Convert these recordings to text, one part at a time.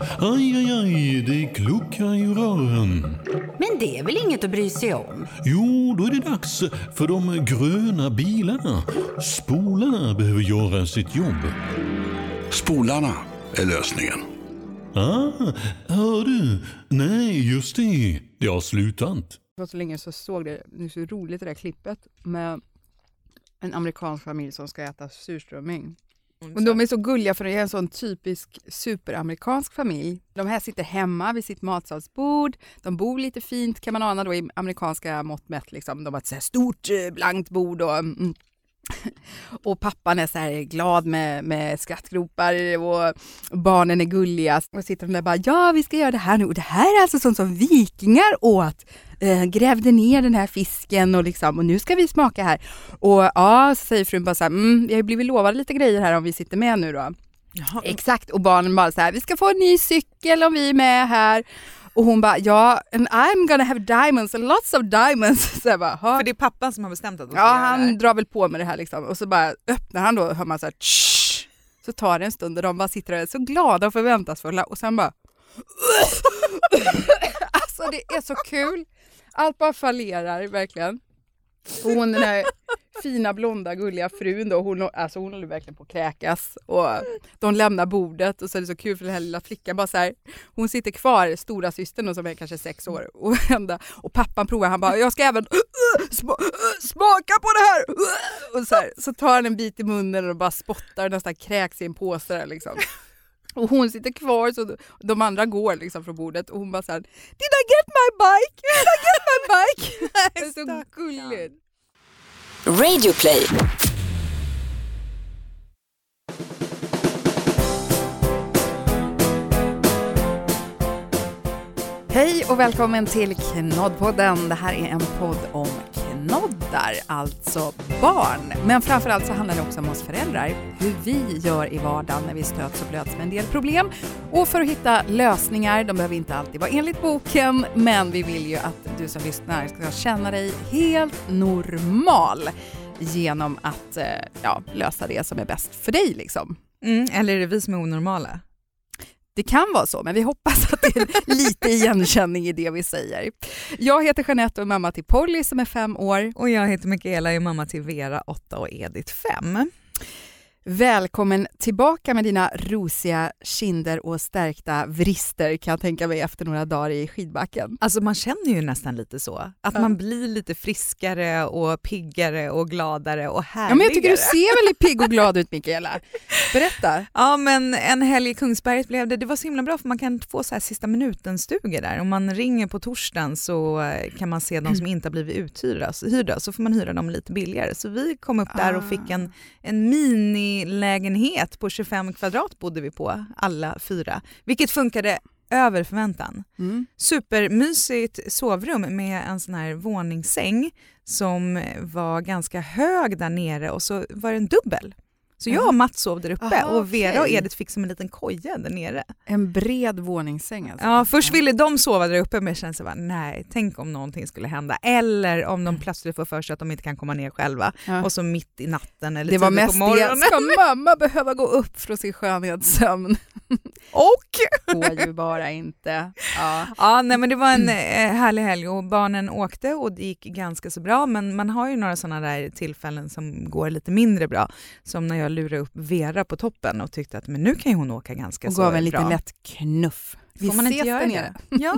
Aj, aj, aj, det kluckar i rören. Men det är väl inget att bry sig om? Jo, då är det dags för de gröna bilarna. Spolarna behöver göra sitt jobb. Spolarna är lösningen. Ah, hör du? Nej, just det. Det har slutat. Det var så länge så såg det, det är så roligt det där klippet med en amerikansk familj som ska äta surströmming. Och de är så gulliga för det är en sån typisk superamerikansk familj. De här sitter hemma vid sitt matsalsbord. De bor lite fint kan man ana då i amerikanska mått mätt. Liksom. De har ett så här stort eh, blankt bord och mm, och pappan är så här glad med, med skrattgropar och barnen är gulliga. Och sitter de där och bara, ja vi ska göra det här nu. Och det här är alltså sånt som vikingar åt. Eh, grävde ner den här fisken och liksom, och nu ska vi smaka här. Och ja, så säger frun bara så här, mm, vi har blivit lovade lite grejer här om vi sitter med nu då. Jaha. Exakt, och barnen bara så här, vi ska få en ny cykel om vi är med här. Och hon bara, ja, and I'm gonna have diamonds, lots of diamonds. Så jag bara. För det är pappan som har bestämt att de ska Ja, göra det han här. drar väl på med det här liksom. Och så bara öppnar han då och hör man så här "Tsch." Så tar det en stund och de bara sitter där så glada och förväntansfulla och sen bara Alltså det är så kul. Allt bara fallerar verkligen. Och hon den här fina blonda gulliga frun då, hon, alltså hon håller verkligen på att kräkas. Och de lämnar bordet och så är det så kul för den här lilla flickan bara så här, hon sitter kvar, stora systern då, som är kanske sex år och och pappan provar, han bara jag ska även uh, sma, uh, smaka på det här! Uh, och så, här, så tar han en bit i munnen och bara spottar och nästan kräks i en påse där liksom. Och hon sitter kvar så de andra går liksom från bordet och hon bara såhär Did I get my bike? Did I get my bike? det är så gulligt. Radioplay. Hej och välkommen till Knoddpodden. Det här är en podd om barnnoddar, alltså barn. Men framförallt så handlar det också om oss föräldrar, hur vi gör i vardagen när vi stöts och blöts med en del problem. Och för att hitta lösningar, de behöver inte alltid vara enligt boken, men vi vill ju att du som lyssnar ska känna dig helt normal genom att eh, ja, lösa det som är bäst för dig. Liksom. Mm, eller är det vi som är onormala? Det kan vara så, men vi hoppas att det är lite igenkänning i det vi säger. Jag heter Jeanette och är mamma till Polly som är fem år. Och jag heter Mikaela, och är mamma till Vera, åtta och Edith, fem. Välkommen tillbaka med dina rosiga kinder och stärkta vrister kan jag tänka mig efter några dagar i skidbacken. Alltså man känner ju nästan lite så, att Ja. man blir lite friskare och piggare och gladare och Ja, härligare. men jag tycker du ser väldigt pigg och glad ut Mikaela. Berätta. Ja men en helg i Kungsberget blev det, det var så himla bra för man kan få så här sista minuten-stugor där. Om man ringer på torsdagen så eh, kan man se de som inte har blivit uthyrda hyrda, så får man hyra dem lite billigare. Så vi kom upp där och fick en, en minilägenhet på 25 kvadrat bodde vi på alla fyra, vilket funkade över förväntan. Mm. Supermysigt sovrum med en sån här våningssäng som var ganska hög där nere och så var det en dubbel. Så jag och Mats sov där uppe Aha, och Vera och okej. Edith fick som en liten koja där nere. En bred våningssäng alltså. Ja, först ville de sova där uppe men jag kände så bara, nej, tänk om någonting skulle hända. Eller om de plötsligt får för sig att de inte kan komma ner själva Ja. och så mitt i natten eller Det var mest på morgonen. det, ska mamma behöva gå upp från sin skönhetssömn? Och Går ju bara inte. Ja. Ja, nej, men det var en eh, härlig helg och barnen åkte och det gick ganska så bra men man har ju några sådana där tillfällen som går lite mindre bra. Som när jag lurade upp Vera på toppen och tyckte att men nu kan hon åka ganska Och så gav en bra. liten lätt knuff. Vi Får man inte ses göra där det? nere. Ja,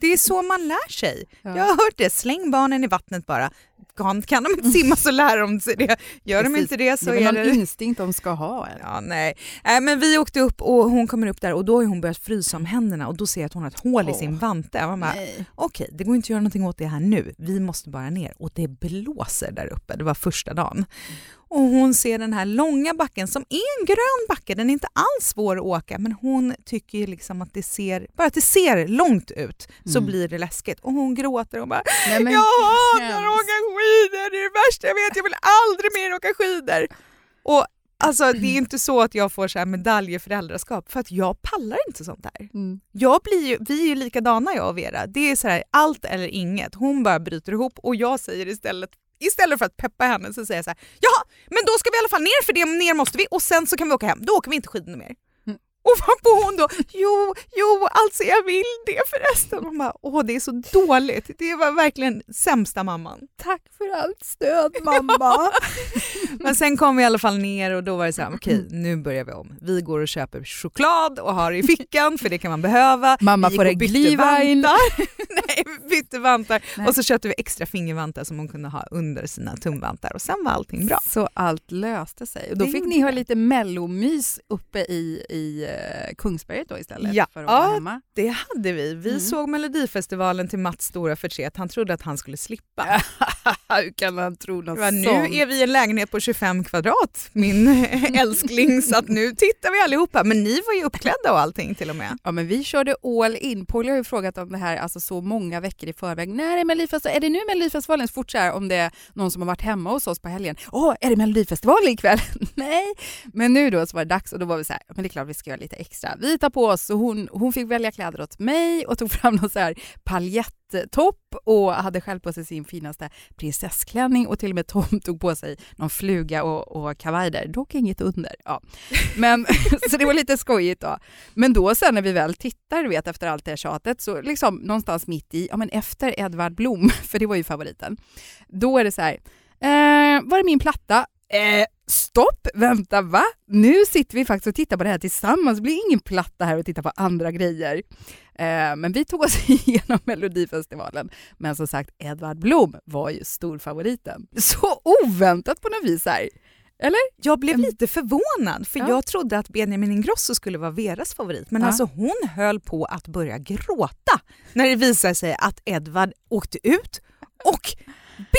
det är så man lär sig. Ja. Jag har hört det, släng barnen i vattnet bara. Kan, kan de inte simma så lär de sig det. Gör de Precis. inte det så det är är det... någon instinkt de ska ha. Eller? Ja, nej. Äh, men vi åkte upp och hon kommer upp där och då har hon börjat frysa om händerna och då ser jag att hon har ett hål i Åh. sin vante. Jag bara, okej, det går inte att göra någonting åt det här nu. Vi måste bara ner. Och det blåser där uppe. Det var första dagen. Och hon ser den här långa backen som är en grön backe. Den är inte alls svår att åka men hon tycker ju liksom att det ser, bara att det ser långt ut så Mm. blir det läskigt. Och hon gråter och bara Nej, men jag hatar att åka skidor, det är det värsta jag vet, jag vill aldrig mer åka skidor. Och alltså det är inte så att jag får så här medalj i föräldraskap för att jag pallar inte sånt här. Mm. Jag blir ju, vi är ju likadana jag och Vera. Det är så här, allt eller inget. Hon bara bryter ihop och jag säger istället Istället för att peppa henne så säger jag så här, jaha, men då ska vi i alla fall ner för det ner måste vi och sen så kan vi åka hem. Då åker vi inte skidor mer. Och varpå hon då, jo, jo alltså jag vill det förresten. Man bara, åh det är så dåligt. Det var verkligen sämsta mamman. Tack för allt stöd mamma. Men sen kom vi i alla fall ner och då var det så här, okej nu börjar vi om. Vi går och köper choklad och har i fickan för det kan man behöva. Mamma vi får en glühwein. Nej, bytte vantar. Nej. Och så köpte vi extra fingervantar som hon kunde ha under sina tumvantar och sen var allting bra. Så allt löste sig. Och då fick ni ha lite mellomys uppe i, i eh, Kungsberget då istället Ja. för att vara Ja, hemma. Det hade vi. Vi Mm. såg Melodifestivalen till Mats stora förtret. Han trodde att han skulle slippa. Hur kan man tro något var, nu sånt? är vi i en lägenhet på 25 kvadrat, min älskling, så att nu tittar vi allihopa. Men ni var ju uppklädda och allting till och med. Ja men vi körde all in. Polly har ju frågat om det här alltså så många veckor i förväg. När är Melodifestivalen? Är det nu Melodifestivalen? Så fort så här, om det är någon som har varit hemma hos oss på helgen. Åh, är det Melodifestivalen ikväll? Nej. Men nu då så var det dags och då var vi så här, men det är klart vi ska göra lite extra. Vi tar på oss och hon, hon fick välja kläder åt mig och tog fram någon så här paljettopp och hade själv på sig sin finaste prinsessklänning och till och med Tom tog på sig någon fluga och, och kavaj där. Dock inget under. Ja. Men, så det var lite skojigt då. Men då sen när vi väl tittar, du vet, efter allt det här tjatet, så liksom någonstans mitt i, ja men efter Edvard Blom, för det var ju favoriten, då är det så här, eh, var är min platta? Eh, stopp, vänta, va? Nu sitter vi faktiskt och tittar på det här tillsammans, det blir ingen platta här och titta på andra grejer. Eh, men vi tog oss igenom Melodifestivalen. Men som sagt, Edvard Blom var ju storfavoriten. Så oväntat på något vis här. Eller? Jag blev lite förvånad för Ja. jag trodde att Benjamin Ingrosso skulle vara Veras favorit men Ja. alltså hon höll på att börja gråta när det visade sig att Edvard åkte ut och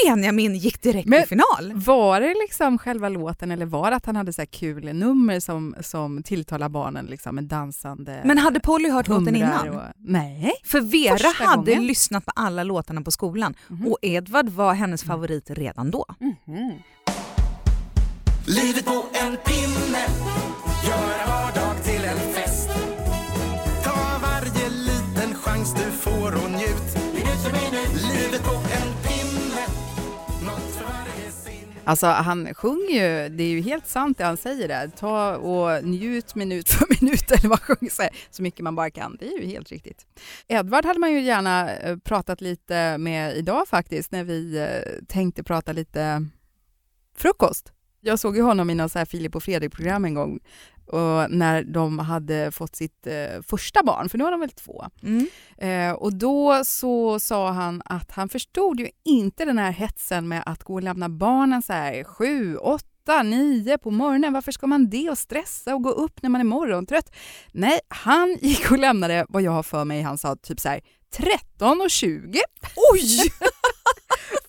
Benjamin gick direkt Men- till final. Var det liksom själva låten eller var det att han hade så här kul nummer som, som tilltalar barnen liksom med dansande Men hade Polly hört låten innan? Och, nej. För Vera Första hade gången. lyssnat på alla låtarna på skolan Mhm. och Edvard var hennes favorit redan då. Livet på en pinne Gör vardag till en fest Ta varje liten chans du får och njut Livet på en pinne Alltså han sjunger ju, det är ju helt sant det han säger där. Ta och njut minut för minut eller vad sjunger så, så mycket man bara kan. Det är ju helt riktigt. Edvard hade man ju gärna eh, pratat lite med idag faktiskt när vi eh, tänkte prata lite frukost. Jag såg ju honom i någon så här Filip och Fredrik-program en gång och när de hade fått sitt eh, första barn, för nu har de väl två. Mm. Eh, och då så sa han att han förstod ju inte den här hetsen med att gå och lämna barnen så här sju, åtta, nio på morgonen. Varför ska man det och stressa och gå upp när man är morgontrött? Nej, han gick och lämnade vad jag har för mig, han sa typ så här 13 och 20. Oj!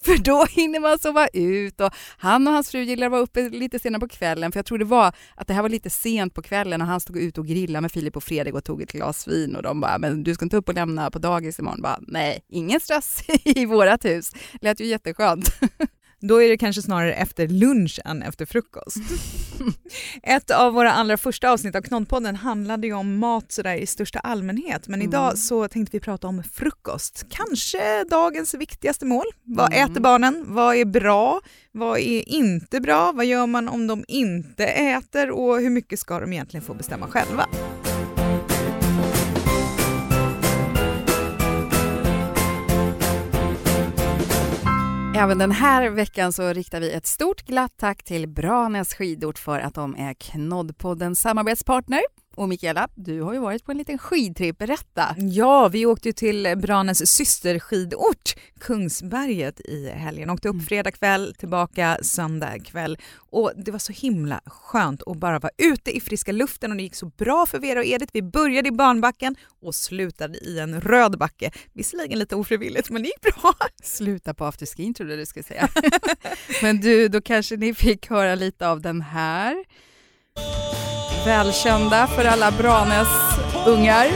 För då hinner man sova ut och han och hans fru gillar att vara uppe lite senare på kvällen för jag tror det var att det här var lite sent på kvällen och han stod ute och grillade med Filip och Fredrik och tog ett glas vin och de bara “men du ska inte upp och lämna på dagis imorgon?” bara “nej, ingen stress i vårat hus”. Lät ju jätteskönt. Då är det kanske snarare efter lunch än efter frukost. Ett av våra allra första avsnitt av Knoddpodden handlade ju om mat sådär i största allmänhet men Mm. idag så tänkte vi prata om frukost. Kanske dagens viktigaste mål. Vad Mm. äter barnen? Vad är bra? Vad är inte bra? Vad gör man om de inte äter? Och hur mycket ska de egentligen få bestämma själva? Mm. Även den här veckan så riktar vi ett stort glatt tack till Branäs skidort för att de är Knoddpoddens samarbetspartner. Och Mikaela, du har ju varit på en liten skidtripp. Berätta! Ja, vi åkte till Branäs systerskidort Kungsberget i helgen. Åkte upp fredag kväll, tillbaka söndag kväll. Och det var så himla skönt att bara vara ute i friska luften och det gick så bra för Vera och Edith. Vi började i barnbacken och slutade i en röd backe. Visserligen lite ofrivilligt men det gick bra. Sluta på afterskin trodde jag du skulle säga. Men du, då kanske ni fick höra lite av den här. Välkända för alla Branäs ungar.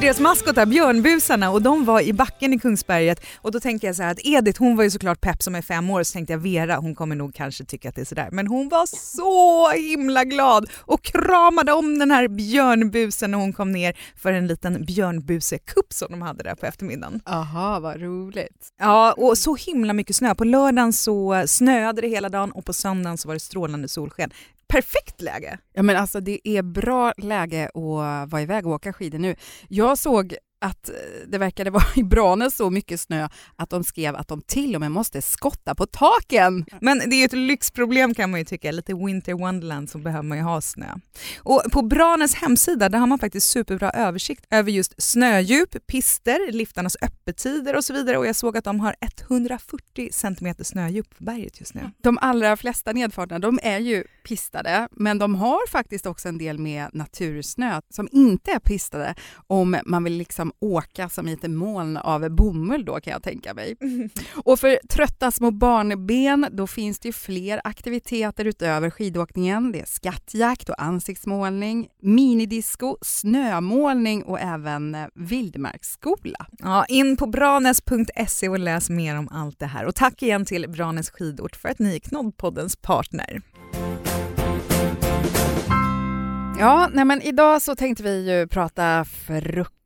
Deras maskotar, björnbusarna, och de var i backen i Kungsberget. Och då tänkte jag så här att Edith, hon var ju såklart pepp som är fem år, så tänkte jag Vera, hon kommer nog kanske tycka att det är sådär. Men hon var så himla glad och kramade om den här björnbusen när hon kom ner för en liten björnbusekupp som de hade där på eftermiddagen. Aha, vad roligt. Ja, och så himla mycket snö. På lördagen så snöade det hela dagen och på söndagen så var det strålande solsken. Perfekt läge! Ja men alltså det är bra läge att vara iväg och åka skidor nu. Jag såg att eh, det verkade vara i Branäs så mycket snö att de skrev att de till och med måste skotta på taken. Men det är ju ett lyxproblem kan man ju tycka, lite winter wonderland så behöver man ju ha snö. Och på Branäs hemsida där har man faktiskt superbra översikt över just snödjup, pister, liftarnas öppettider och så vidare och jag såg att de har 140 cm snödjup på berget just nu. De allra flesta nedfarterna de är ju pistade men de har faktiskt också en del med natursnö som inte är pistade om man vill liksom åka som i ett moln av bomull då kan jag tänka mig. Och för trötta små barnben då finns det ju fler aktiviteter utöver skidåkningen. Det är skattjakt och ansiktsmålning, minidisco, snömålning och även eh, vildmarksskola. Ja, in på branes.se och läs mer om allt det här. Och tack igen till Branäs skidort för att ni är Knoddpoddens partner. Ja, nej men idag så tänkte vi ju prata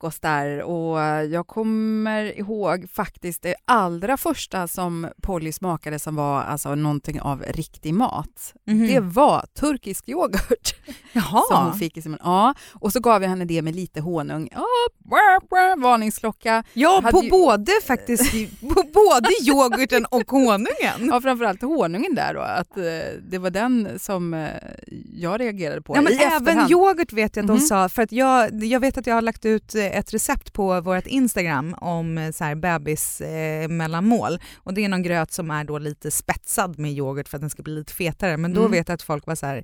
frukostar och jag kommer ihåg faktiskt det allra första som Polly smakade som var alltså någonting av riktig mat. Mhm. Det var turkisk yoghurt Jaha. som hon fick i sin Ja, och så gav jag henne det med lite honung. Ja, varningsklocka. Ja, på ju- både faktiskt, på både yoghurten och honungen. Ja, framförallt honungen där då, att eh, det var den som eh, jag reagerade på Ja, men i även efterhand. yoghurt vet jag att de Mhm. sa, för att jag, jag vet att jag har lagt ut eh, ett recept på vårt Instagram om eh, så här bebis eh, mellanmål och det är någon gröt som är då lite spetsad med yoghurt för att den ska bli lite fetare men då Mm. vet jag att folk var så här,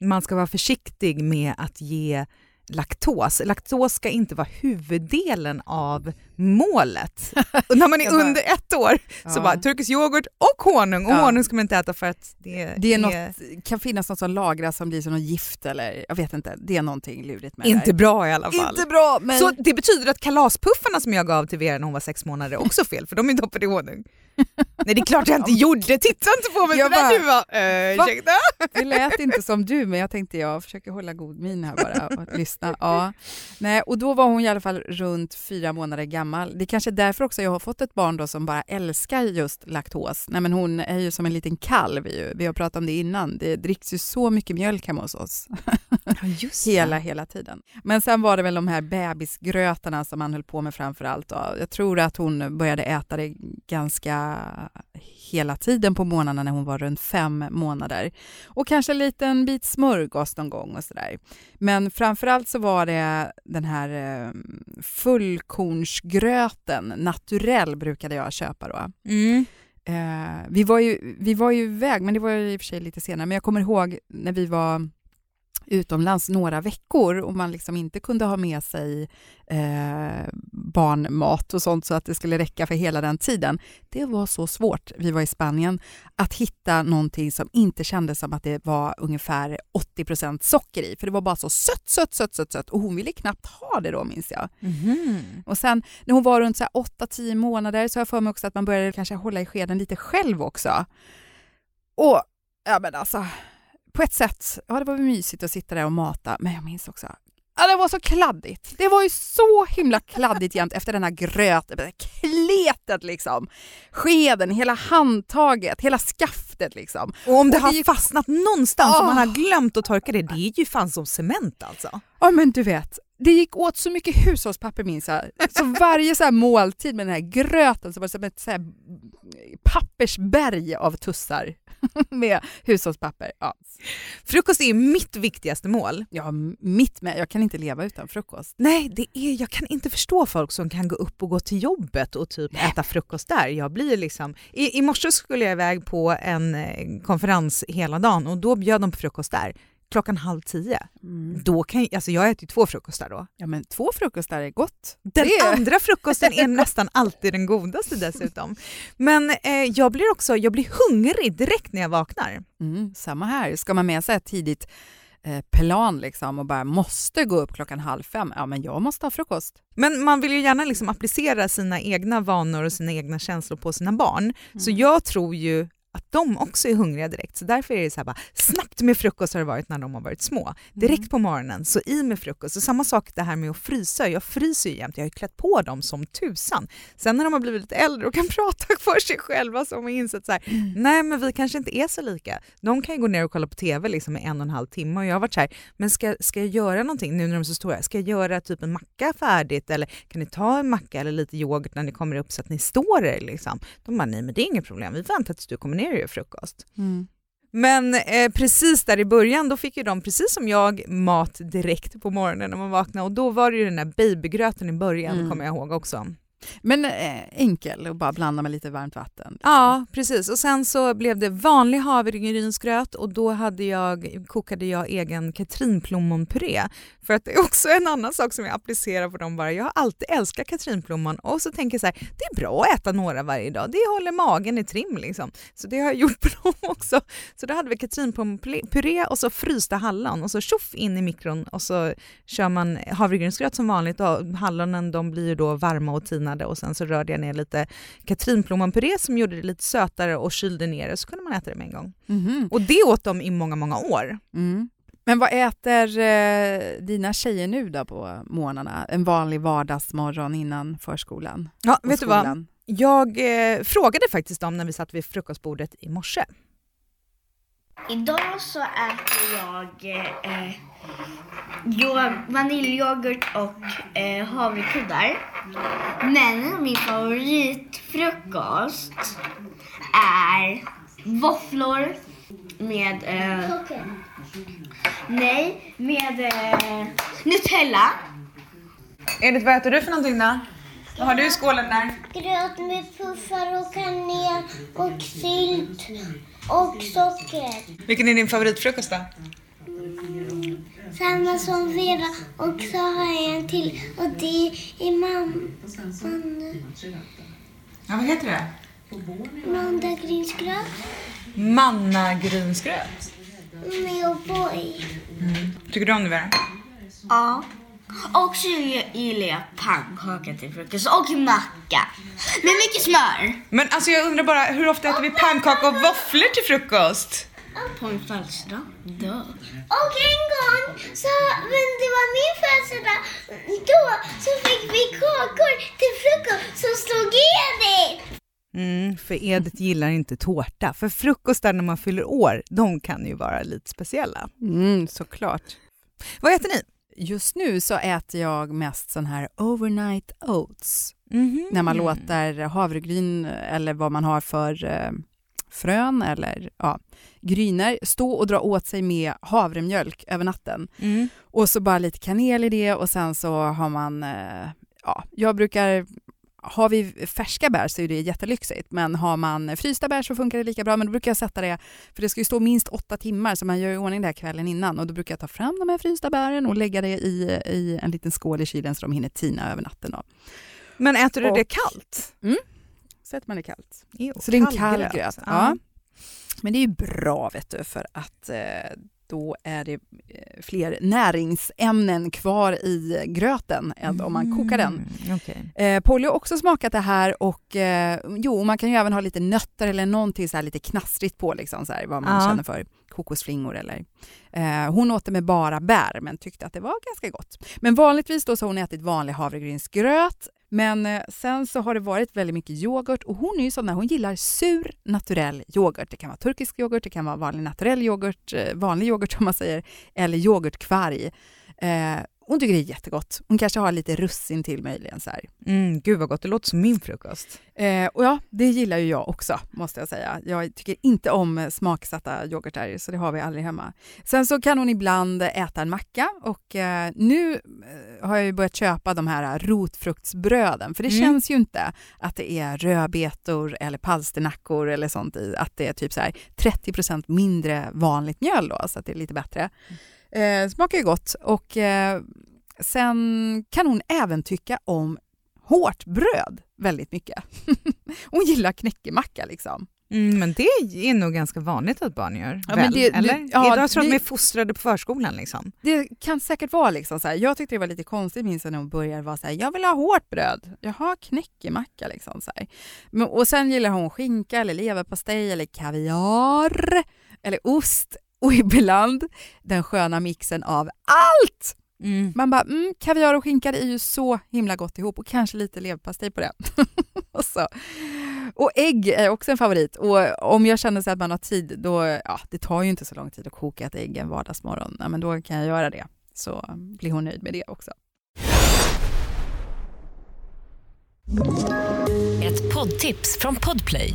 man ska vara försiktig med att ge laktos. Laktos ska inte vara huvuddelen av målet. Och när man är under ett år så Ja. bara turkisk yoghurt och honung och Ja. honung ska man inte äta för att det, Det är något, kan finnas något som lagras som blir som något gift eller jag vet inte. Det är någonting lurigt med inte det bra i alla fall. Inte bra, men... Så det betyder att kalaspuffarna som jag gav till Vera när hon var sex månader är också fel för de är doppade i honung. Nej det är klart jag inte gjorde, titta inte på mig Jag sådär bara, du var. Uh, va? ursäkta? Det lät inte som du, men jag tänkte jag försöker hålla god min här bara och lyssna. Ja. Nej, och då var hon i alla fall runt fyra månader gammal. Det är kanske är därför också jag har fått ett barn då som bara älskar just laktos. Nej, men hon är ju som en liten kalv. Ju. Vi har pratat om det innan. Det dricks ju så mycket mjölk hemma hos oss. Ja, just Hela, hela tiden. Men sen var det väl de här bebisgrötarna som man höll på med framför allt. Då. Jag tror att hon började äta det ganska hela tiden på morgnarna när hon var runt fem månader. Och kanske en liten bit smörgås någon gång och sådär. Men framför allt så var det den här eh, fullkornsgröten, naturell brukade jag köpa då. Mm. Eh, vi, var ju, vi var ju iväg, men det var ju i och för sig lite senare, men jag kommer ihåg när vi var utomlands några veckor och man liksom inte kunde ha med sig eh, barnmat och sånt så att det skulle räcka för hela den tiden. Det var så svårt, vi var i Spanien, att hitta någonting som inte kändes som att det var ungefär 80% socker i, för det var bara så sött, sött, sött, sött, sött och hon ville knappt ha det då minns jag. Mhm. Och sen när hon var runt så här 8-10 månader så har jag för mig också att man började kanske hålla i skeden lite själv också. Och ja men alltså, på ett sätt, ja det var mysigt att sitta där och mata, men jag minns också Ja, det var så kladdigt. Det var ju så himla kladdigt jämt efter den här gröten, kletet liksom. Skeden, hela handtaget, hela skaftet liksom. Och om det Och har det gick- fastnat någonstans och man Ah. har glömt att torka det, det är ju fan som cement alltså. Ja men du vet, det gick åt så mycket hushållspapper minns jag. Så varje så måltid med den här gröten så var det som ett så pappersberg av tussar med hushållspapper. Ja. Frukost är mitt viktigaste mål. ja, mitt med. Jag kan inte leva utan frukost. Nej, det är, jag kan inte förstå folk som kan gå upp och gå till jobbet och typ äta frukost där. Jag blir liksom, i, I morse skulle jag iväg på en eh, konferens hela dagen och då bjöd de på frukost där klockan halv tio. Då kan, jag- alltså jag äter ju två frukostar då. Ja men två frukostar är gott. Den är- andra frukosten är nästan alltid den godaste dessutom. Men eh, jag blir också jag blir hungrig direkt när jag vaknar. Mm, samma här. Ska man med sig ett tidigt eh, plan liksom och bara måste gå upp klockan halv fem. Ja, men jag måste ha frukost. Men man vill ju gärna liksom applicera sina egna vanor och sina egna känslor på sina barn. Så Mm. jag tror ju att de också är hungriga direkt. Så därför är det så här bara, snabbt med frukost har det varit när de har varit små. Direkt Mm. på morgonen, så i med frukost. Och samma sak det här med att frysa. Jag fryser ju jämt, jag har ju klätt på dem som tusan. Sen när de har blivit lite äldre och kan prata för sig själva så har man insett så här, nej men vi kanske inte är så lika. De kan ju gå ner och kolla på TV liksom i en och en halv timme och jag har varit så här, men ska, ska jag göra någonting nu när de är så stora? Ska jag göra typ en macka färdigt eller kan ni ta en macka eller lite yoghurt när ni kommer upp så att ni står er liksom? De bara, nej men det är inget problem, vi väntar tills du kommer ner och gör frukost. Men eh, precis där i början, då fick ju de precis som jag mat direkt på morgonen när man vaknade och då var det ju den där babygröten i början, Mm. kommer jag ihåg också. Men eh, enkel och bara blanda med lite varmt vatten. Ja, precis. Och sen så blev det vanlig havregrynsgröt och då hade jag, kokade jag egen katrinplommonpuré. För att det är också en annan sak som jag applicerar på dem bara. Jag har alltid älskat katrinplommon och så tänker jag så här, det är bra att äta några varje dag. Det håller magen i trim liksom. Så det har jag gjort på dem också. Så då hade vi katrinplommonpuré och så frysta hallon och så tjoff in i mikron och så kör man havregrynsgröt som vanligt och hallonen de blir ju då varma och tina tinade och sen så rörde jag ner lite katrinplommonpuré som gjorde det lite sötare och kylde ner det så kunde man äta det med en gång. Mhm. Och det åt de i många, många år. Mm. Men vad äter eh, dina tjejer nu då på morgnarna? En vanlig vardagsmorgon innan förskolan? Ja, vet du vad? skolan? Jag eh, frågade faktiskt dem när vi satt vid frukostbordet i morse. Idag så äter jag eh, yo- vaniljyoghurt och eh, havrekuddar. Men min favoritfrukost är våfflor med... Eh, nej, med eh, Nutella. Edith, vad äter du för någonting då? Vad har du i skålen där? Gröt med puffar och kanel och sylt och socker. Vilken är din favoritfrukost då? Samma som Vera och så har jag en till och det är mam- Ja, vad heter det? mandagrynsgröt Mannagrynsgröt. med O'boy. Tycker du om det Vera? Ja. Och så gillar jag pannkaka till frukost och macka. Med mycket smör. Men alltså jag undrar bara, hur ofta äter vi pannkaka och våfflor till frukost? På en födelsedag. Och en gång så, men det var min födelsedag, då så fick vi kakor till frukost som stod Edith. Mm, för Edith gillar inte tårta. För frukostar när man fyller år, de kan ju vara lite speciella. Mm, såklart. Vad äter ni? Just nu så äter jag mest sån här overnight oats. Mhm. När man låter havregryn eller vad man har för eh, frön eller ja, gryner stå och dra åt sig med havremjölk över natten. Mm. Och så bara lite kanel i det och sen så har man, eh, ja, jag brukar har vi färska bär så är det jättelyxigt, men har man frysta bär så funkar det lika bra. Men då brukar jag sätta det, för det ska ju stå minst åtta timmar, så man gör i ordning det här kvällen innan. Och då brukar jag ta fram de här frysta bären och lägga det i, i en liten skål i kylen så de hinner tina över natten. Då. Men äter du Och- det kallt? Sätter man det kallt. Ew, Så det är en kall gröt. gröt. Ja. Men det är ju bra vet du, för att eh, då är det eh, fler näringsämnen kvar i gröten än om man kokar den. Mm, okej. Eh, Polly har också smakat det här och eh, jo, man kan ju även ha lite nötter eller någonting så här lite knastrigt på, liksom, så här, vad man Ja. känner för. Kokosflingor eller... Eh, hon åt det med bara bär men tyckte att det var ganska gott. Men vanligtvis då så har hon ätit vanlig havregrynsgröt men eh, sen så har det varit väldigt mycket yoghurt och hon är ju sån där, hon gillar sur naturell yoghurt. Det kan vara turkisk yoghurt, det kan vara vanlig naturell yoghurt, eh, vanlig yoghurt om man säger, eller yoghurtkvarg. Eh, hon tycker det är jättegott. Hon kanske har lite russin till möjligen. Så här. Mm, gud vad gott, det låter som min frukost. Eh, och ja, det gillar ju jag också, måste jag säga. Jag tycker inte om eh, smaksatta yoghurtar, så det har vi aldrig hemma. Sen så kan hon ibland äta en macka och eh, nu eh, har jag ju börjat köpa de här rotfruktsbröden, för det Mm. känns ju inte att det är rödbetor eller palsternackor eller sånt i, att det är typ så här 30% mindre vanligt mjöl då, så att det är lite bättre. Eh, smakar ju gott och eh, sen kan hon även tycka om hårt bröd väldigt mycket. Hon gillar knäckemacka liksom. Mm, men det är nog ganska vanligt att barn gör. Ja, väl? det- Eller? det- ja, jag tror det- de är fostrade på förskolan. Liksom. Det kan säkert vara liksom så här. Jag tyckte det var lite konstigt minns jag när hon började vara så här, jag vill ha hårt bröd. Jaha, knäckemacka liksom så här. Men, och sen gillar hon skinka eller leverpastej eller kaviar eller ost och ibland den sköna mixen av allt. Man bara, mm, kaviar och skinka det är ju så himla gott ihop och kanske lite leverpastej på det. och, så. och ägg är också en favorit. Och om jag känner så att man har tid, då, ja, det tar ju inte så lång tid att koka ett ägg en vardagsmorgon, ja, men då kan jag göra det. Så blir hon nöjd med det också. Ett poddtips från Podplay.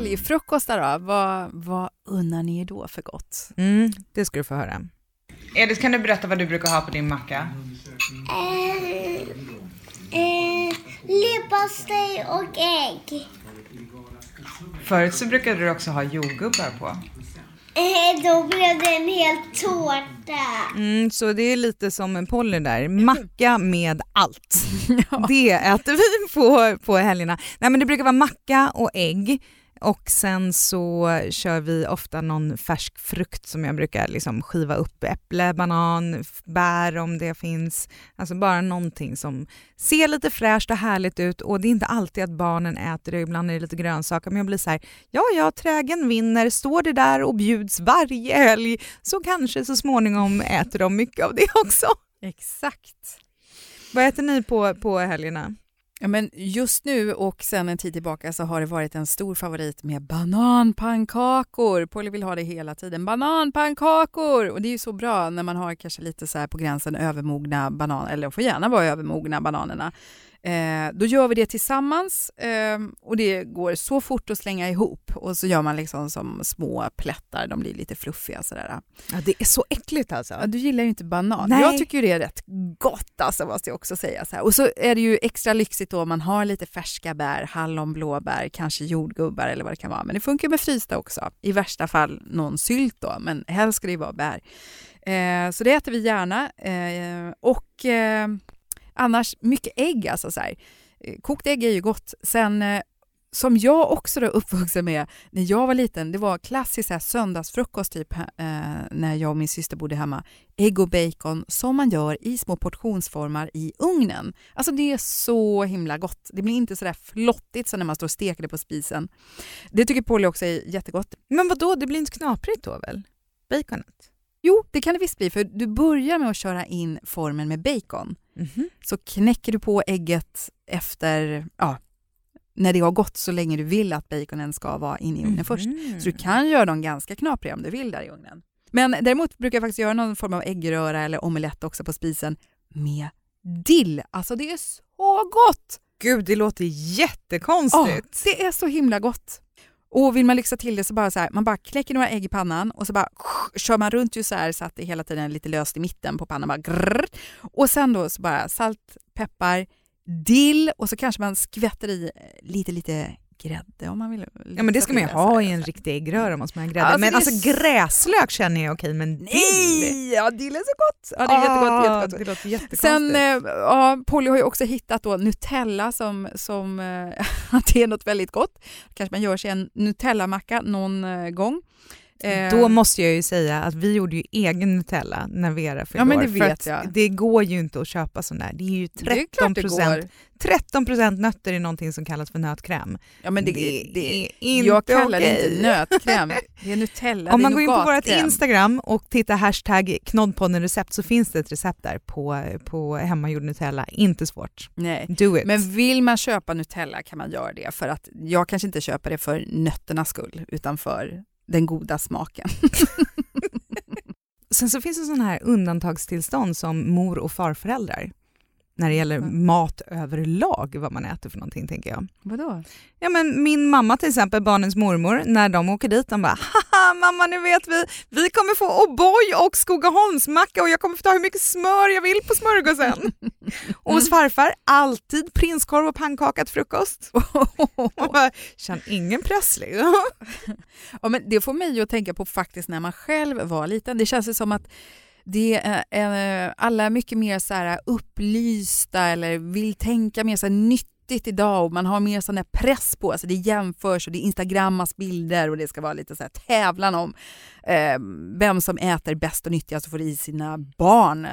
Helgfrukostar då, vad, vad unnar ni er då för gott? Mm, det ska du få höra. Edith, kan du berätta vad du brukar ha på din macka? Eh, eh, leverpastej och ägg. Förut så brukade du också ha jordgubbar på. Eh, då blev det en hel tårta. Mm, så det är lite som en Polly där, macka med allt. Det äter vi på, på helgerna. Nej men det brukar vara macka och ägg och sen så kör vi ofta någon färsk frukt som jag brukar liksom skiva upp, äpple, banan, bär om det finns. Alltså bara någonting som ser lite fräscht och härligt ut och det är inte alltid att barnen äter det, ibland är det lite grönsaker men jag blir så här, ja ja trägen vinner, står det där och bjuds varje helg så kanske så småningom äter de mycket av det också. Exakt. Vad äter ni på, på helgerna? Ja, men just nu och sen en tid tillbaka så har det varit en stor favorit med bananpannkakor. Polly vill ha det hela tiden. Bananpannkakor! Och det är ju så bra när man har kanske lite så här på gränsen övermogna bananer, eller får gärna vara övermogna bananerna. Eh, då gör vi det tillsammans eh, och det går så fort att slänga ihop och så gör man liksom som små plättar, de blir lite fluffiga sådär. Ja, det är så äckligt alltså. Ja, du gillar ju inte banan. Nej. Jag tycker ju det är rätt gott alltså måste jag också säga. Så här. Och så är det ju extra lyxigt då om man har lite färska bär, hallon, blåbär, kanske jordgubbar eller vad det kan vara. Men det funkar med frysta också. I värsta fall någon sylt då, men helst ska det ju vara bär. Eh, så det äter vi gärna. Eh, och eh, annars mycket ägg alltså. Så här. Eh, kokt ägg är ju gott. Sen eh, som jag också då uppvuxen med när jag var liten, det var klassisk så här söndagsfrukost typ eh, när jag och min syster bodde hemma. Ägg och bacon som man gör i små portionsformar i ugnen. Alltså det är så himla gott. Det blir inte så där flottigt som när man står och steker det på spisen. Det tycker Polly också är jättegott. Men vad då? det blir inte knaprigt då väl? Baconet? Jo, det kan det visst bli för du börjar med att köra in formen med bacon. Mhm. Så knäcker du på ägget efter, ja, när det har gått så länge du vill att baconen ska vara inne i ugnen först. Mhm. Så du kan göra dem ganska knapriga om du vill där i ugnen. Men däremot brukar jag faktiskt göra någon form av äggröra eller omelett också på spisen med dill. Alltså det är så gott! Gud, det låter Ja, jättekonstigt. det är så himla gott. Och vill man lyxa till det så bara så här, man bara kläcker några ägg i pannan och så bara kör man runt ju så här så att det hela tiden är lite löst i mitten på pannan. Bara grrr. Och sen då så bara salt, peppar, dill och så kanske man skvätter i eh, lite, lite grädde om man vill. Ja men det ska man ju ha i en riktig äggröra måste man ha grädde. Alltså, men alltså gräslök känner jag okej men dill? Nej! Ja, dill är så gott! Ja, det är jättegott. Ah, jättegott. Det låter jättekonstigt. Sen, eh, ja, Polly har ju också hittat då Nutella som, som eh, att det är något väldigt gott. Kanske man gör sig en Nutella-macka någon eh, gång. Eh, Då måste jag ju säga att vi gjorde ju egen Nutella när Vera fyllde Ja, men år, det för vet jag. Det går ju inte att köpa sån där. Det är ju det är 13 klart det procent går. 13 nötter i någonting som kallas för nötkräm. Ja, men det, Det det, är inte jag kallar det okej. inte nötkräm. Det är Nutella. Om det man går in på vårt. Instagram och tittar hashtag knoddpodden recept så finns det ett recept där på, på hemmagjord Nutella. Inte svårt. Nej. Do it. Men vill man köpa Nutella kan man göra det för att jag kanske inte köper det för nötternas skull utan för den goda smaken. Sen så finns det sådana här undantagstillstånd som mor och farföräldrar när det gäller mat överlag, vad man äter för någonting tänker jag. Vadå? Ja men min mamma till exempel, barnens mormor, när de åker dit, de bara haha mamma nu vet vi, vi kommer få O'boy och Skogaholmsmacka och jag kommer få ta hur mycket smör jag vill på smörgåsen. och hos farfar, alltid prinskorv och pannkaka till frukost. Man bara, Känn ingen press liksom. Ja, men det får mig att tänka på faktiskt när man själv var liten. Det känns ju som att det är, eh, alla är mycket mer så här upplysta eller vill tänka mer så här nyttigt idag och man har mer sån där press på sig. Det jämförs och det instagrammas bilder och det ska vara lite så här tävlan om eh, vem som äter bäst och nyttigast och får i sina barn eh,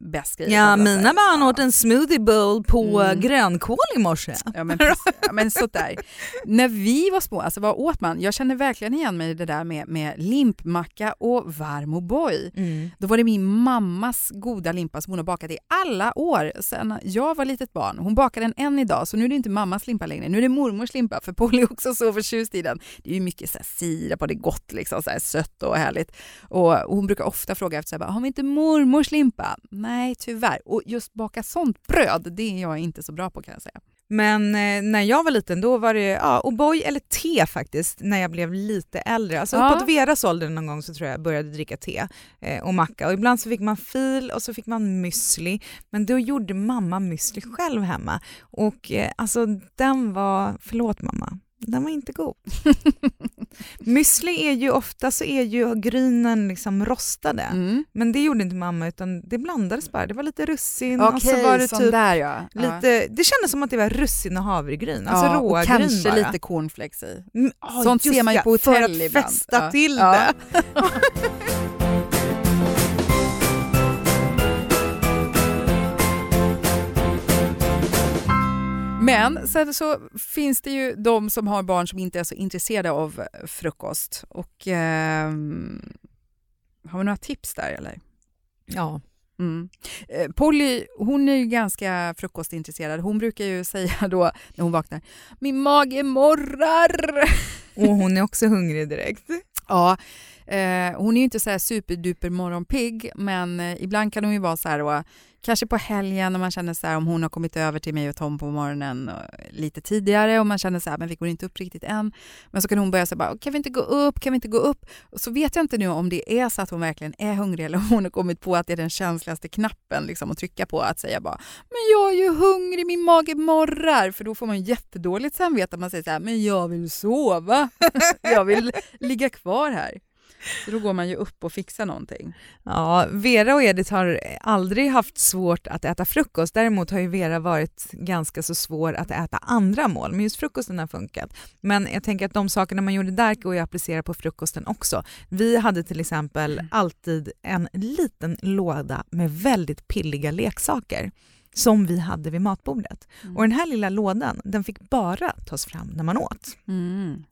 bäst grejer. Ja, mina säga. barn åt en smoothie bowl på Mm. grönkål i morse. Ja men, precis. ja, men sådär. När vi var små, alltså vad åt man? Jag känner verkligen igen mig i det där med, med limpmacka och varm O'boy. Mm. Då var det min mammas goda limpa som hon har bakat i alla år sedan jag var litet barn. Hon bakar den än idag, så nu är det inte mammas limpa längre. Nu är det mormors limpa, för Polly är också så förtjust i den. Det är ju mycket så här sirap och det är gott, liksom, så här sött och härligt. Och hon brukar ofta fråga efter, så här, har vi inte mormors limpa? Nej, tyvärr. Och just baka sånt bröd, det är jag inte så bra på kan jag säga. Men eh, när jag var liten då var det ja, O'boy eller te faktiskt när jag blev lite äldre. Alltså Ja. uppåt Veras ålder någon gång så tror jag jag började dricka te eh, och macka. Och ibland så fick man fil och så fick man müsli. Men då gjorde mamma müsli själv hemma. Och eh, alltså den var, förlåt mamma, den var inte god. müsli är ju ofta så är ju grynen liksom rostade. Mm. Men det gjorde inte mamma utan det blandades bara. Det var lite russin och så var det typ där ja. ja. Lite, det kändes som att det var russin och havregryn, alltså ja, och rågryn kanske bara. lite cornflakes i. Mm, ja, Sånt ser man ju ja, på För hotell att ibland. fästa Ja. till Ja. det. Men sen så finns det ju de som har barn som inte är så intresserade av eh, frukost. Och ehm, har vi några tips där eller? Ja. Mm. Eh, Polly, hon är ju ganska frukostintresserad. Hon brukar ju säga då när hon vaknar, min mage morrar. Och hon är också hungrig direkt. Ja, eh, hon är ju inte så här superduper morgonpigg, men eh, ibland kan hon ju vara så här då, kanske på helgen när man känner så här om hon har kommit över till mig och Tom på morgonen och lite tidigare och man känner så här, men vi går inte upp riktigt än. Men så kan hon börja säga bara, kan vi inte gå upp, kan vi inte gå upp? Och så vet jag inte nu om det är så att hon verkligen är hungrig eller om hon har kommit på att det är den känsligaste knappen liksom, att trycka på, att säga bara, men jag är ju hungrig, min mage morrar, för då får man jättedåligt samvete att man säger så här, men jag vill sova, jag vill ligga kvar här. Så då går man ju upp och fixar någonting. Ja, Vera och Edith har aldrig haft svårt att äta frukost. Däremot har ju Vera varit ganska så svår att äta andra mål, men just frukosten har funkat. Men jag tänker att de sakerna man gjorde där går ju att applicera på frukosten också. Vi hade till exempel alltid en liten låda med väldigt pilliga leksaker som vi hade vid matbordet. Och den här lilla lådan den fick bara tas fram när man åt. Mm.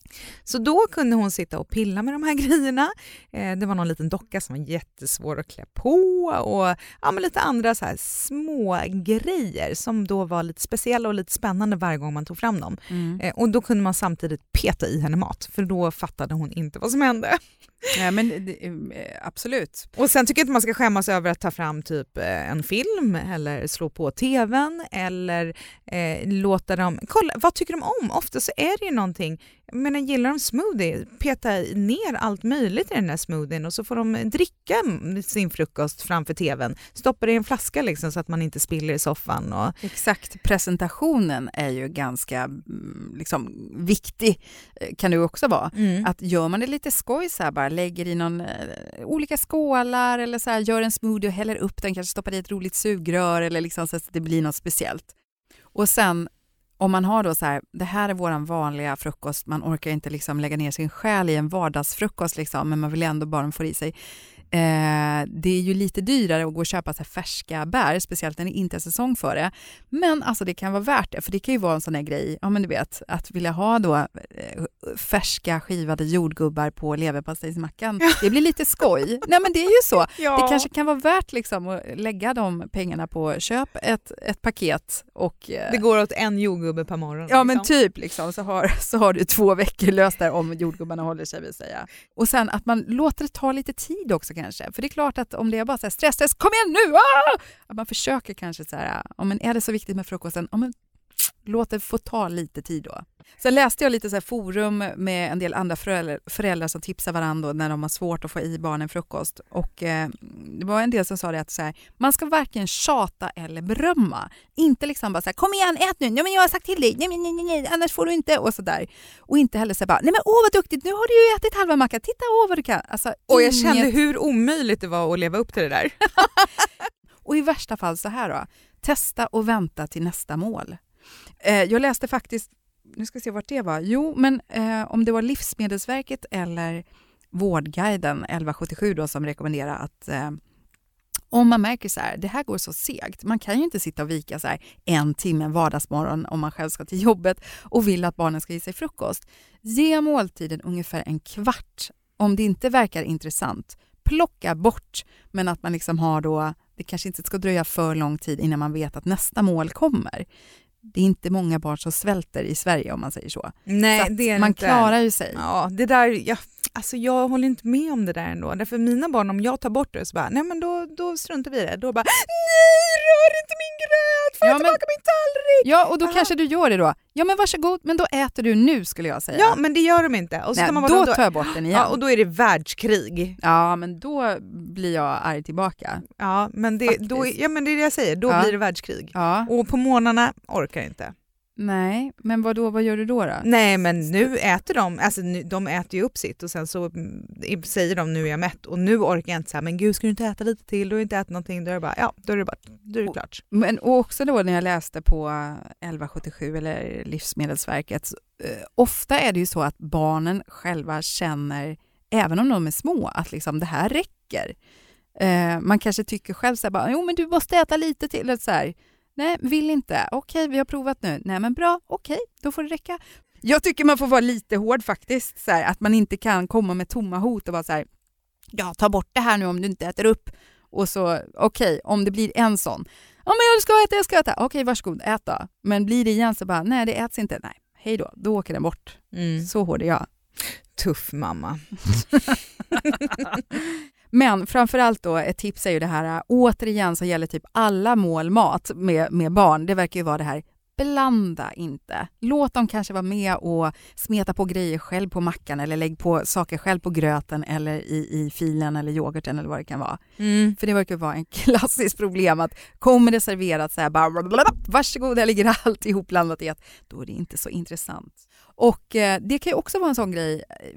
Så då kunde hon sitta och pilla med de här grejerna. Eh, det var någon liten docka som var jättesvår att klä på och ja, men lite andra så här små grejer som då var lite speciella och lite spännande varje gång man tog fram dem. Mm. Eh, och då kunde man samtidigt peta i henne mat för då fattade hon inte vad som hände. Ja, men mm, eh, absolut. Och sen tycker jag inte man ska skämmas över att ta fram typ eh, en film eller slå på tvn eller eh, låta dem... Kolla, vad tycker de om? Ofta så är det ju någonting. Jag menar, gillar de smoothie, peta ner allt möjligt i den här smoothien och så får de dricka sin frukost framför tvn. Stoppa det i en flaska liksom, så att man inte spiller i soffan. Och... Exakt, presentationen är ju ganska mm, liksom, viktig, eh, kan det också vara. Mm. Att gör man det lite skoj så här bara, lägger i någon, eh, olika skålar eller så här, gör en smoothie och häller upp den, kanske stoppar i ett roligt sugrör eller liksom så att det blir något speciellt. Och sen om man har då så här, det här är våran vanliga frukost, man orkar inte liksom lägga ner sin själ i en vardagsfrukost liksom, men man vill ändå bara få i sig. Eh, det är ju lite dyrare att gå och köpa så färska bär, speciellt när det inte är säsong för det. Men alltså det kan vara värt det, för det kan ju vara en sån här grej, ja men du vet, att vilja ha då eh, färska skivade jordgubbar på leverpastejsmackan. Det blir lite skoj. Nej men det är ju så. Ja. Det kanske kan vara värt liksom att lägga de pengarna på köp ett, ett paket och eh, Det går åt en jordgubbe per morgon. Ja men liksom. typ liksom, så, har, så har du två veckor löst där om jordgubbarna håller sig vill säga. Och sen att man låter det ta lite tid också kanske. För det är klart att om det är bara så här, stress, stress, kom igen nu! Ah! Att man försöker kanske så här, ja, men är det så viktigt med frukosten? Ja, men låt det få ta lite tid då. Sen läste jag lite så forum med en del andra föräldrar, föräldrar som tipsar varandra när de har svårt att få i barnen frukost. Och eh, det var en del som sa det att så här, man ska varken tjata eller berömma. Inte liksom bara så här, kom igen ät nu, ja, men jag har sagt till dig, nej, nej, nej, nej, annars får du inte och så där. Och inte heller så här bara, nej men åh vad duktigt, nu har du ju ätit halva mackan, titta åh vad du kan. Alltså, och jag inget... kände hur omöjligt det var att leva upp till det där. och i värsta fall så här då, testa och vänta till nästa mål. Eh, jag läste faktiskt, nu ska vi se vart det var, jo men eh, om det var Livsmedelsverket eller Vårdguiden 1177 då som rekommenderar att eh, om man märker så här, det här går så segt, man kan ju inte sitta och vika så här en timme vardagsmorgon om man själv ska till jobbet och vill att barnen ska ge sig frukost. Ge måltiden ungefär en kvart om det inte verkar intressant. Plocka bort, men att man liksom har då, det kanske inte ska dröja för lång tid innan man vet att nästa mål kommer det är inte många barn som svälter i Sverige om man säger så. Nej, så det är man inte. klarar ju sig. Ja, det där, ja, alltså jag håller inte med om det där ändå. Därför mina barn, om jag tar bort det så bara, nej men då, då struntar vi i det. Då bara, nej rör inte min gröt, får ja, jag tillbaka min tallrik? Ja, och då Aha. kanske du gör det då. Ja men varsågod, men då äter du nu skulle jag säga. Ja, men det gör de inte. Och så nej, man bara, då tar jag bort den igen. Ja, och då är det världskrig. Ja, men då blir jag arg tillbaka. Ja, men det, då, ja, men det är det jag säger, då ja. blir det världskrig. Ja. Och på morgnarna orkar jag inte. Nej, men vad då, vad gör du då? då? Nej, men nu äter de, alltså nu, de äter ju upp sitt och sen så mm, säger de nu är jag mätt och nu orkar jag inte säga men gud ska du inte äta lite till, du har inte ätit någonting, då är det bara, ja då är det, bara, då är det klart. Men och också då när jag läste på 1177 eller Livsmedelsverket, eh, ofta är det ju så att barnen själva känner, även om de är små, att liksom det här räcker. Eh, man kanske tycker själv så här, bara, jo men du måste äta lite till, så här, Nej, vill inte. Okej, vi har provat nu. Nej, men bra. Okej, då får det räcka. Jag tycker man får vara lite hård faktiskt. Så här, att man inte kan komma med tomma hot och vara så här, ja, ta bort det här nu om du inte äter upp. Och så, okej, om det blir en sån. Ja, men jag ska äta, jag ska äta. Okej, varsågod, ät då. Men blir det igen så bara, nej, det äts inte. Nej, hej då, då åker den bort. Mm. Så hård är jag. Tuff mamma. Men framförallt då, ett tips är ju det här, återigen så gäller typ alla mål mat med, med barn, det verkar ju vara det här blanda inte. Låt dem kanske vara med och smeta på grejer själv på mackan eller lägg på saker själv på gröten eller i, i filen eller yoghurten eller vad det kan vara. Mm. För det verkar vara en klassisk problem att kommer det serverat så här bara blablabla, varsågod, här ligger allt ihopblandat i ett, då är det inte så intressant. Och eh, det kan ju också vara en sån grej eh,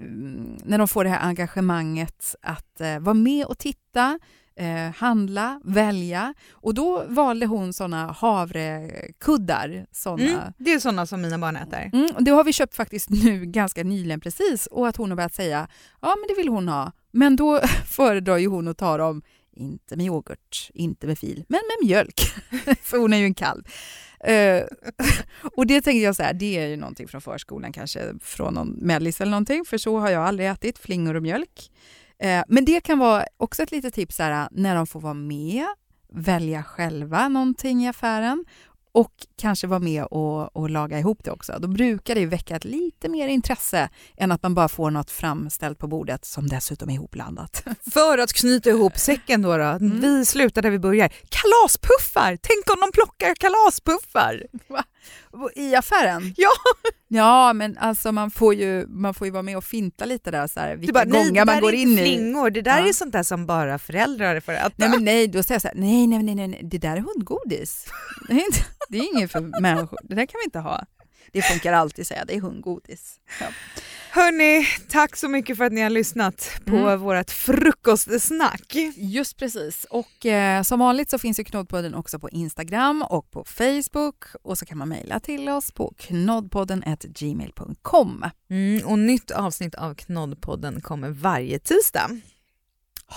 när de får det här engagemanget att eh, vara med och titta, eh, handla, välja. Och då valde hon såna havrekuddar. Såna. Mm, det är såna som mina barn äter. Mm, det har vi köpt faktiskt nu ganska nyligen precis och att hon har börjat säga ja men det vill hon ha. Men då föredrar ju hon att ta dem, inte med yoghurt, inte med fil, men med mjölk. För hon är ju en kalv. Uh, och det tänker jag så här, det är ju någonting från förskolan, kanske från någon mellis eller någonting, för så har jag aldrig ätit, flingor och mjölk. Uh, men det kan vara också ett litet tips här, när de får vara med, välja själva någonting i affären och kanske vara med och, och, laga ihop det också. Då brukar det väcka ett lite mer intresse än att man bara får något framställt på bordet som dessutom är ihopblandat. För att knyta ihop säcken då, då. Mm. vi slutar där vi börjar. Kalaspuffar! Tänk om de plockar kalaspuffar! Va? I affären? Ja! Ja, men alltså man får ju, man får ju vara med och finta lite där, så här, vilka bara, gångar man går in i. flingor, det där ja. är sånt där som bara föräldrar får äta. Nej, men nej, då säger jag så här, nej, nej, nej, nej, det där är hundgodis. Det är, inte, det är inget för människor, det där kan vi inte ha. Det funkar alltid säga, det är hundgodis. Ja. Hörni, tack så mycket för att ni har lyssnat på mm. vårt frukostsnack. Just precis. Och eh, som vanligt så finns ju Knoddpodden också på Instagram och på Facebook och så kan man mejla till oss på knoddpodden gmail.com. Mm, och nytt avsnitt av Knoddpodden kommer varje tisdag.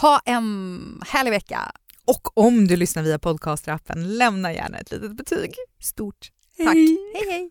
Ha en härlig vecka! Och om du lyssnar via podcastrappen, lämna gärna ett litet betyg. Stort tack! Hej, hej! hej.